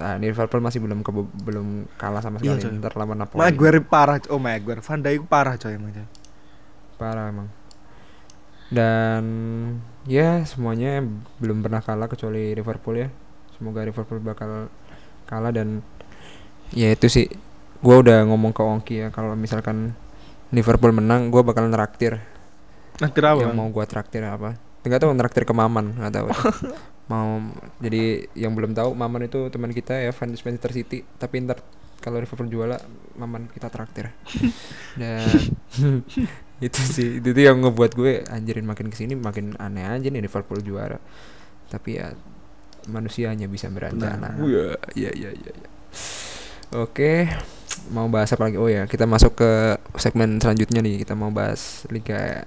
Nah, Liverpool masih belum ke, belum kalah sama Iya, sekali. coy. Ntar lawan Napoli. Maguire parah, oh Maguire, Van Dijk parah coy emang. Parah emang. Dan ya semuanya belum pernah kalah kecuali Liverpool ya. Semoga Liverpool bakal kalah dan ya itu sih. Gua udah ngomong ke Ongki ya kalau misalkan Liverpool menang, gua bakal neraktir. Nah kenapa? Yang mau gua traktir apa? Enggak tahu neraktir ke Maman, enggak tahu. [LAUGHS] mau jadi yang belum tahu Maman itu teman kita ya fans Manchester City, tapi ntar kalau Liverpool juara Maman kita traktir. [LAUGHS] Dan [LAUGHS] itu sih itu tuh yang ngebuat gue anjirin makin ke sini makin aneh aja nih Liverpool juara. Tapi ya manusianya bisa berencana. Benar. Iya, iya, iya, iya. iya. Oke, mau bahas apa lagi? Oh ya, kita masuk ke segmen selanjutnya nih. Kita mau bahas Liga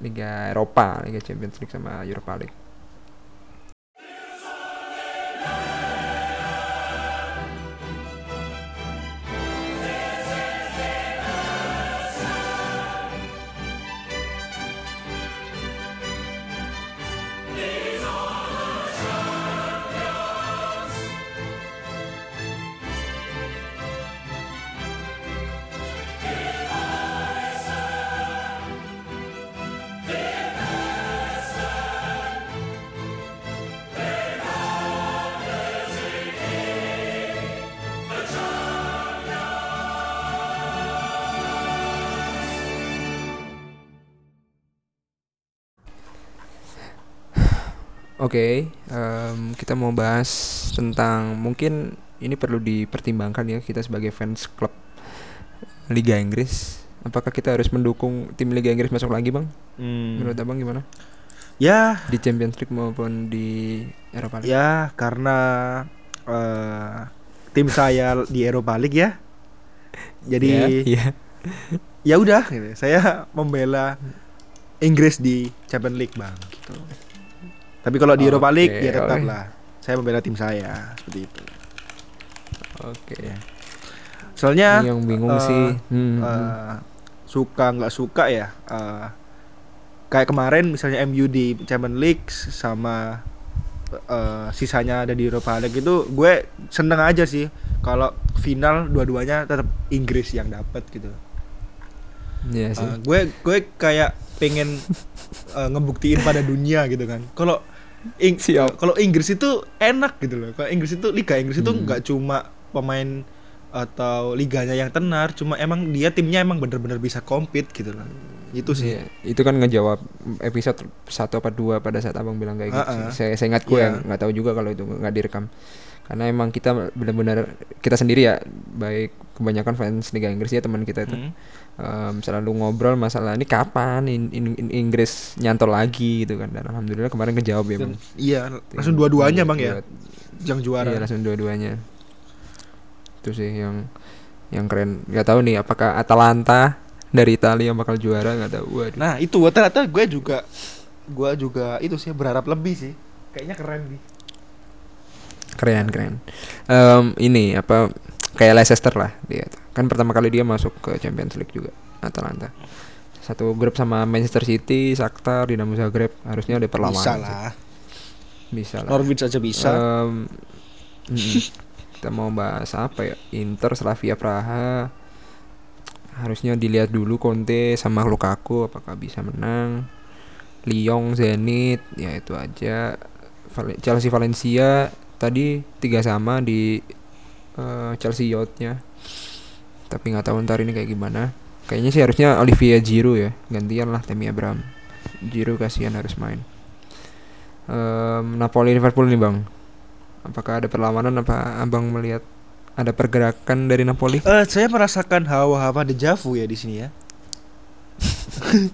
Liga Eropa, Liga Champions League sama Europa League. Oke, em, kita mau bahas tentang mungkin ini perlu dipertimbangkan ya kita sebagai fans klub Liga Inggris. Apakah kita harus mendukung tim Liga Inggris masuk lagi, Bang? Hmm. Menurut Abang gimana? Ya, Di Champions League maupun di Eropa League? ya karena eh, tim saya di Eropa League ya. Jadi Ya, iya. ya udah gitu. Saya membela Inggris di Champions League, Bang, gitu. Tapi kalau di Eropa League Oke, ya tetap oke. lah. Saya membela tim saya seperti itu. Oke. Soalnya Ini yang bingung eh, sih. Hmm, hmm. eh, suka nggak suka ya eh, kayak kemarin misalnya MU di Champions League sama eh, sisanya ada di Europa League itu gue seneng aja sih kalau final dua-duanya tetap Inggris yang dapat gitu Iya sih. Eh, gue gue kayak pengen eh, ngebuktiin pada dunia gitu kan kalau Ing- Siap. kalau Inggris itu enak gitu loh kalau Inggris itu Liga Inggris itu Hmm. nggak cuma pemain atau liganya yang tenar cuma emang dia timnya emang bener-bener bisa compete gitu loh itu sih Iya, itu kan ngejawab episode satu apa dua pada saat abang bilang kayak gitu. Ah. sih. Saya, saya ingat gue Iya. yang nggak tahu juga kalau itu nggak direkam. Karena emang kita benar-benar kita sendiri ya, baik kebanyakan fans Liga Inggris ya teman kita itu Hmm. em, selalu ngobrol masalah ini kapan in- in- in- Inggris nyantol lagi gitu kan. Dan alhamdulillah kemarin kejawab ya bang. iya langsung dua-duanya bang ya yang juara Iya langsung dua-duanya. Itu sih yang yang keren. Gak tahu nih apakah Atalanta dari Italia yang bakal juara nggak tahu. Waduh. nah itu ternyata gue juga gue juga itu sih berharap lebih sih kayaknya keren nih keren keren. Em, ini apa kayak Leicester lah dia kan pertama kali dia masuk ke Champions League juga Atalanta. Satu grup sama Manchester City, Shakhtar, Dinamo Zagreb harusnya ada perlawanan bisa sih. lah. Bisa lah. Norwich aja bisa. Mm, kita mau bahas apa ya? Inter Slavia Praha. Harusnya dilihat dulu Conte sama Lukaku apakah bisa menang. Lyon Zenit ya itu aja. Chelsea Valencia tadi tiga sama di eh, Chelsea Yachtnya tapi nggak tahu ntar ini kayak gimana. Kayaknya sih harusnya Olivia Giroud ya. Gantian lah Temi Abraham. Giroud kasihan harus main. Em, Napoli Liverpool nih bang. Apakah ada perlawanan? Apa abang melihat ada pergerakan dari Napoli? Eh, saya merasakan hawa-hawa dejavu ya di sini ya. [LAUGHS]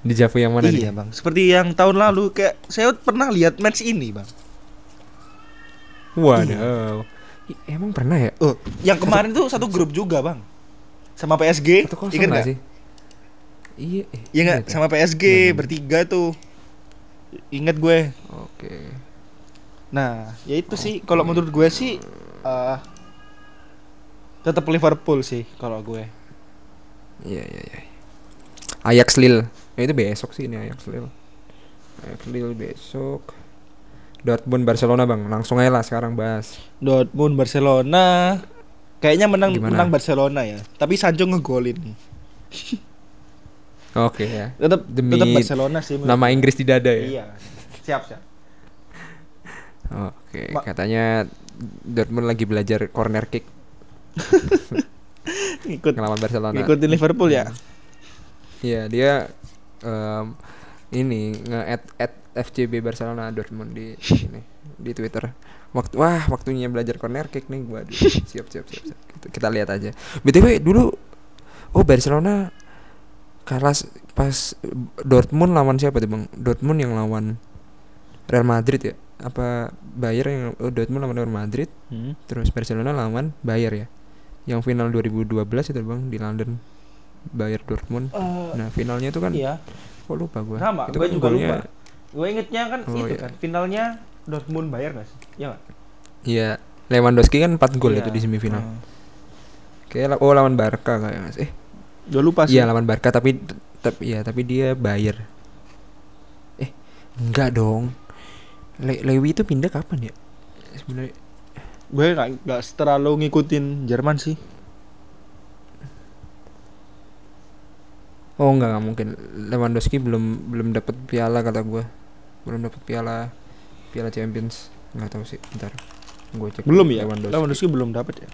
Di Javu yang mana iya nih? Bang. Seperti yang tahun lalu kayak saya pernah lihat match ini bang waduh. I- emang pernah ya? Oh yang kemarin tuh satu grup juga bang. Sama PSG satu kosong ingat nggak sih? Iya eh, Iya nggak? ya? sama PSG Bener. bertiga tuh. Ingat gue. Oke. Nah, ya itu sih. Kalau menurut gue sih eh tetap Liverpool sih kalau gue. iya iya iya. Ajax Lille. Ya itu besok sih ini Ajax Lille. Ajax Lille besok Dortmund Barcelona bang langsung aja lah sekarang bahas Dortmund Barcelona kayaknya menang Gimana? menang Barcelona ya. Tapi Sancho ngegolin nih. [LAUGHS] oke ya Tetap Demi tetap Barcelona sih. nama. Inggris di dada ya Iya. Siap, siap. Oke, Ma- katanya Dortmund lagi belajar corner kick [LAUGHS] Ngikut ngelawan Barcelona. ngikutin Liverpool ya. Iya, dia em, ini nge-add add FCB Barcelona Dortmund di [LAUGHS] ini di Twitter. Waktu wah, waktunya belajar corner kick nih. Waduh, siap siap siap. siap. Kita, kita lihat aja. BTW dulu oh Barcelona kalah pas Dortmund lawan siapa tuh, Bang? Dortmund yang lawan Real Madrid ya? Apa Bayern yang oh, Dortmund lawan Real Madrid? Hmm. Terus Barcelona lawan Bayer ya. Yang final 2012 itu Bang di London. Bayer Dortmund. Nah, finalnya itu kan iya. kok lupa gua. Sama, itu gua kan juga lupa. Gue ingetnya kan Oh, itu iya. kan finalnya Dortmund Bayern gak sih? Iya nggak? Iya, Lewandowski kan 4 gol Iya. itu di semifinal. Hmm. Kayak oh lawan Barca kayak Mas. Eh, Udah lupa sih. iya lawan Barca tapi tapi ya tapi dia Bayer. Eh, enggak dong. Le Lewi itu pindah kapan ya? Sebenarnya gue nggak nggak terlalu ngikutin Jerman sih Oh enggak, enggak mungkin. Lewandowski belum belum dapat piala kata gua. Belum dapat piala piala Champions. Enggak tahu sih, bentar. Gua cek belum ya Lewandowski. Lewandowski belum dapat ya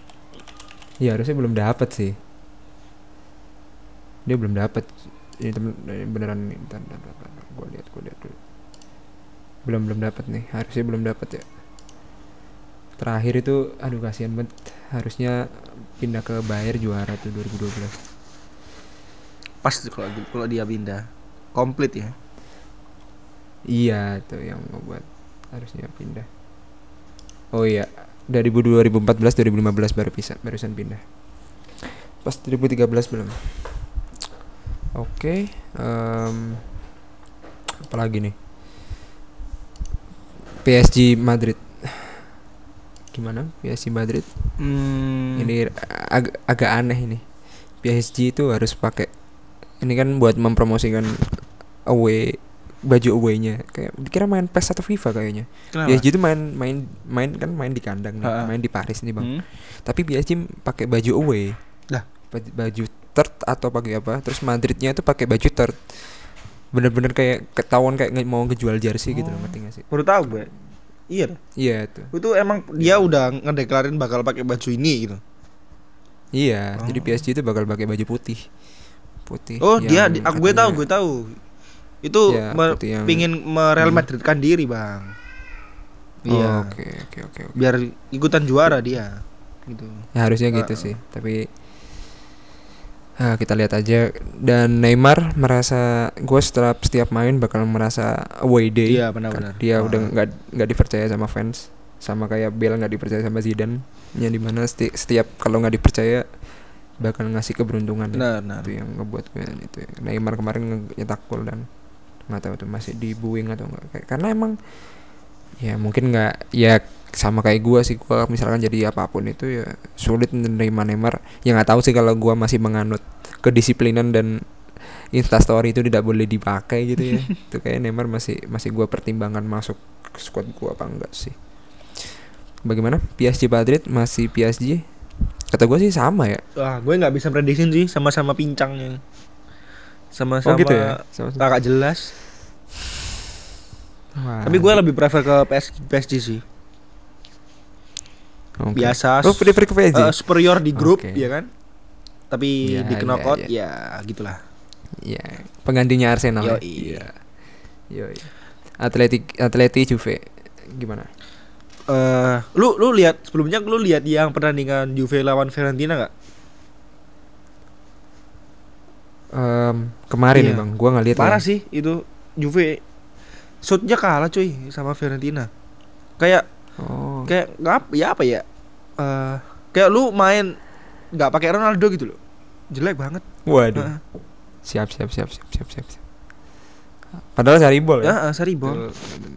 Iya, harusnya belum dapat sih. Dia belum dapat. Ini temen beneran nih. Bentar, bentar, bentar, bentar. Gua lihat, gua lihat dulu. belum belum dapat nih harusnya belum dapat ya terakhir itu aduh kasihan banget harusnya pindah ke Bayer juara tuh 2012 Pas kalau kalau dia pindah. Komplit ya. iya itu yang ngebuat harusnya pindah. Oh iya dari 2014 2015 baru bisa barusan pindah. Pas 2013 belum? Oke em, apalagi nih? PSG Madrid. Gimana? PSG Madrid? Hmm, ini ag- agak aneh ini. PSG itu harus pakai ini kan buat mempromosikan away baju away-nya kayak dikira main PES atau FIFA kayaknya kenapa? PSG itu main main main kan main di kandang nih, main di Paris nih bang Hmm. tapi PSG pakai baju away Lah. baju, third atau pakai apa terus Madridnya itu pakai baju third bener-bener kayak ketahuan kayak mau ngejual jersey gitu loh Oh. ngerti gak sih Baru tahu gue. Iya. iya itu Itu emang dia udah ngedeklarin bakal pakai baju ini gitu. iya jadi Oh. PSG itu bakal pakai baju putih putih Oh, dia aku gue tahu, gue tahu. Itu me- putih yang- pingin me Real Hmm. Madridkan diri, Bang. Oh, Iya. oke oke oke. Biar ikutan juara dia. Gitu. Ya, harusnya gitu sih, tapi ah, kita lihat aja. Dan Neymar merasa gue setelah setiap main bakal merasa away day. Iya, Kan benar-benar. Dia Ah. udah nggak nggak dipercaya sama fans, sama kayak Bale nggak dipercaya sama Zidane. Yang di mana seti- setiap kalau nggak dipercaya bakal ngasih keberuntungan. Benar, benar. Itu yang ngebuat gue itu. ya. Neymar kemarin nyetak gol dan nggak tahu tuh masih di booing atau enggak. Kayak- Karena emang ya mungkin nggak ya sama kayak gua sih gua misalkan jadi apa pun itu ya sulit menerima Neymar ya nggak tahu sih kalau gua masih menganut kedisiplinan dan instastory itu tidak boleh dipakai gitu ya [LAUGHS] itu kayak Neymar masih masih gua pertimbangkan masuk ke squad gua apa enggak sih bagaimana PSG Madrid masih PSG kata gua sih sama ya Wah, gue nggak bisa prediksiin sih sama-sama pincangnya. Sama-sama oh gitu ya Sama-sama. kakak jelas. Wah. Tapi gue lebih prefer ke PS, PSG sih. Oke. Biasa. oh prefer ke PSG eh, superior di grup, Oke. ya kan? Tapi Ya, di ya, knockout ya. ya, gitulah. Iya, penggantinya Arsenal. ya? Yoi. Iya. Yoi. Atletik Atleti Juve gimana? Eh, lu lu lihat sebelumnya lu lihat yang pertandingan Juve lawan Fiorentina nggak? Em, kemarin Iya. bang, gua nggak lihat. Parah ya. sih itu Juve shootnya kalah cuy sama Fiorentina. Kayak Oh. kayak nggak apa ya apa ya? Eh, kayak lu main nggak pakai Ronaldo gitu loh. Jelek banget. Waduh. Heeh. Siap siap siap siap siap siap. siap. Padahal cari bol ya. Heeh, sorry, Bol. Betul.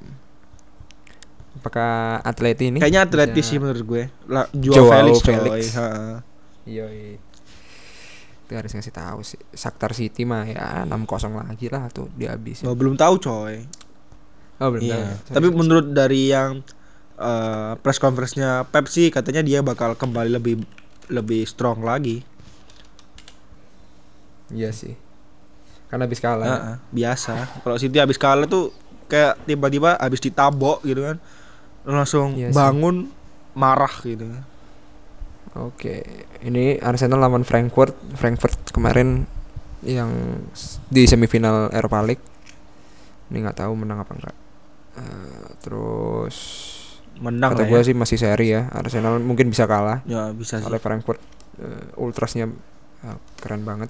Apakah Atleti ini? Kayaknya atletis bisa- sih menurut gue. Lah, Joao Joao Felix, Felix. Yoi. Itu harus ngasih tahu sih. Shakhtar City mah ya 6-0 lagi lah tuh dihabis. Oh, belum tahu coy. Oh, belum tahu ya. Sorry, Tapi sorry. menurut dari yang eh, press conference-nya Pep sih katanya dia bakal kembali lebih lebih strong lagi. Iya sih. Kan habis kalah. Heeh, biasa. Kalau City habis kalah tuh kayak tiba-tiba habis ditabok gitu kan. Langsung Iya sih. bangun marah gitu. Oke, ini Arsenal lawan Frankfurt. Frankfurt kemarin yang di semifinal Europa League. Ini nggak tahu menang apa enggak. Eh, terus Menang kata gue ya. sih masih seri ya. Arsenal mungkin bisa kalah Ya bisa sih. oleh Frankfurt. Eh, ultrasnya eh, keren banget.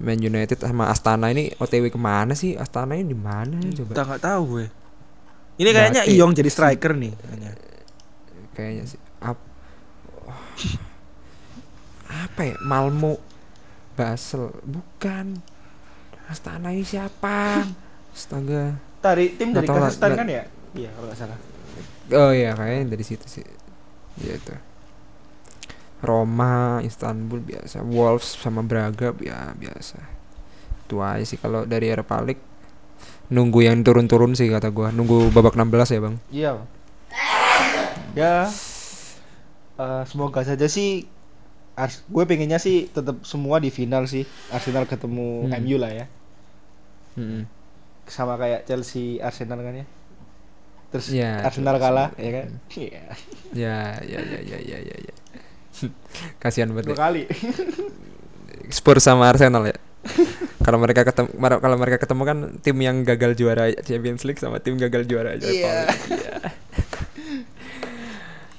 Man United sama Astana ini OTW ke mana sih? Astana ini di mana coba? Kita nggak tahu gue. Ini kayaknya Berarti- Iyong jadi striker nih kayaknya. Kayaknya sih. Ap- [SIGHS] apa ya? Malmo Basel bukan Astana ini siapa? Astaga. Dari tim dari Kazakhstan kan ya? Iya, kalau nggak salah. Oh iya kayaknya dari situ sih. Ya itu. Roma, Istanbul biasa. Wolves sama Braga ya biasa. Itu aja sih kalau dari Europa League nunggu yang turun-turun sih kata gua. Nunggu babak 16 ya, Bang. Iya. Bang. Ya. eh, semoga saja sih Ars gue pengennya sih tetap semua di final sih. Arsenal ketemu Hmm. MU lah ya. Mm-mm. Sama kayak Chelsea Arsenal kan ya. Terus Iya, Arsenal Chelsea. kalah ya kan? Iya. Ya, ya, ya, ya, ya, ya, ya. [LAUGHS] Kasihan banget. Dua ya. kali. Spurs sama Arsenal ya. [LAUGHS] kalau mereka ketemu kalau mereka ketemu kan tim yang gagal juara Champions League sama tim gagal juara Europa Iya. League. Iya.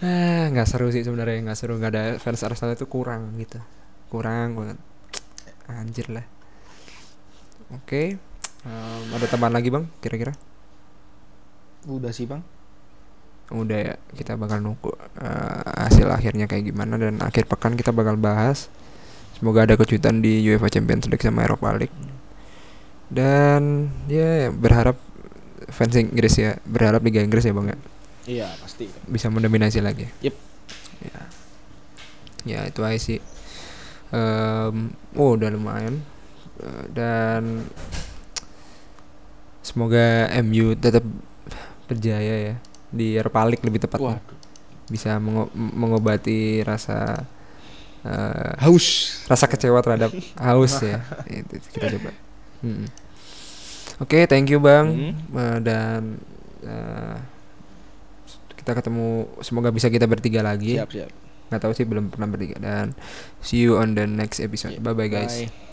ah nggak seru sih sebenarnya nggak seru nggak ada fans Arsenal itu kurang gitu kurang banget anjir lah oke Em, ada tambahan lagi bang kira-kira Udah sih, Bang. udah ya kita bakal nunggu eh, hasil akhirnya kayak gimana dan akhir pekan kita bakal bahas semoga ada kejutan di UEFA Champions League sama Europa League. Dan ya berharap fans Inggris ya berharap Liga Inggris ya bang ya. Iya, pasti. bisa mendominasi lagi. Yep. ya. Ya itu aja sih. Em, oh udah lumayan. Eh, dan semoga MU tetap berjaya ya di Europa League lebih tepatnya. Waduh. bisa mengo- mengobati rasa eh, Haus. rasa kecewa terhadap haus ya [LAUGHS] itu kita coba Mm-mm. oke thank you bang Hmm. Eh, dan eh, kita ketemu semoga bisa kita bertiga lagi Siap, siap. nggak tahu sih belum pernah bertiga dan see you on the next episode Yep, bye bye guys Bye.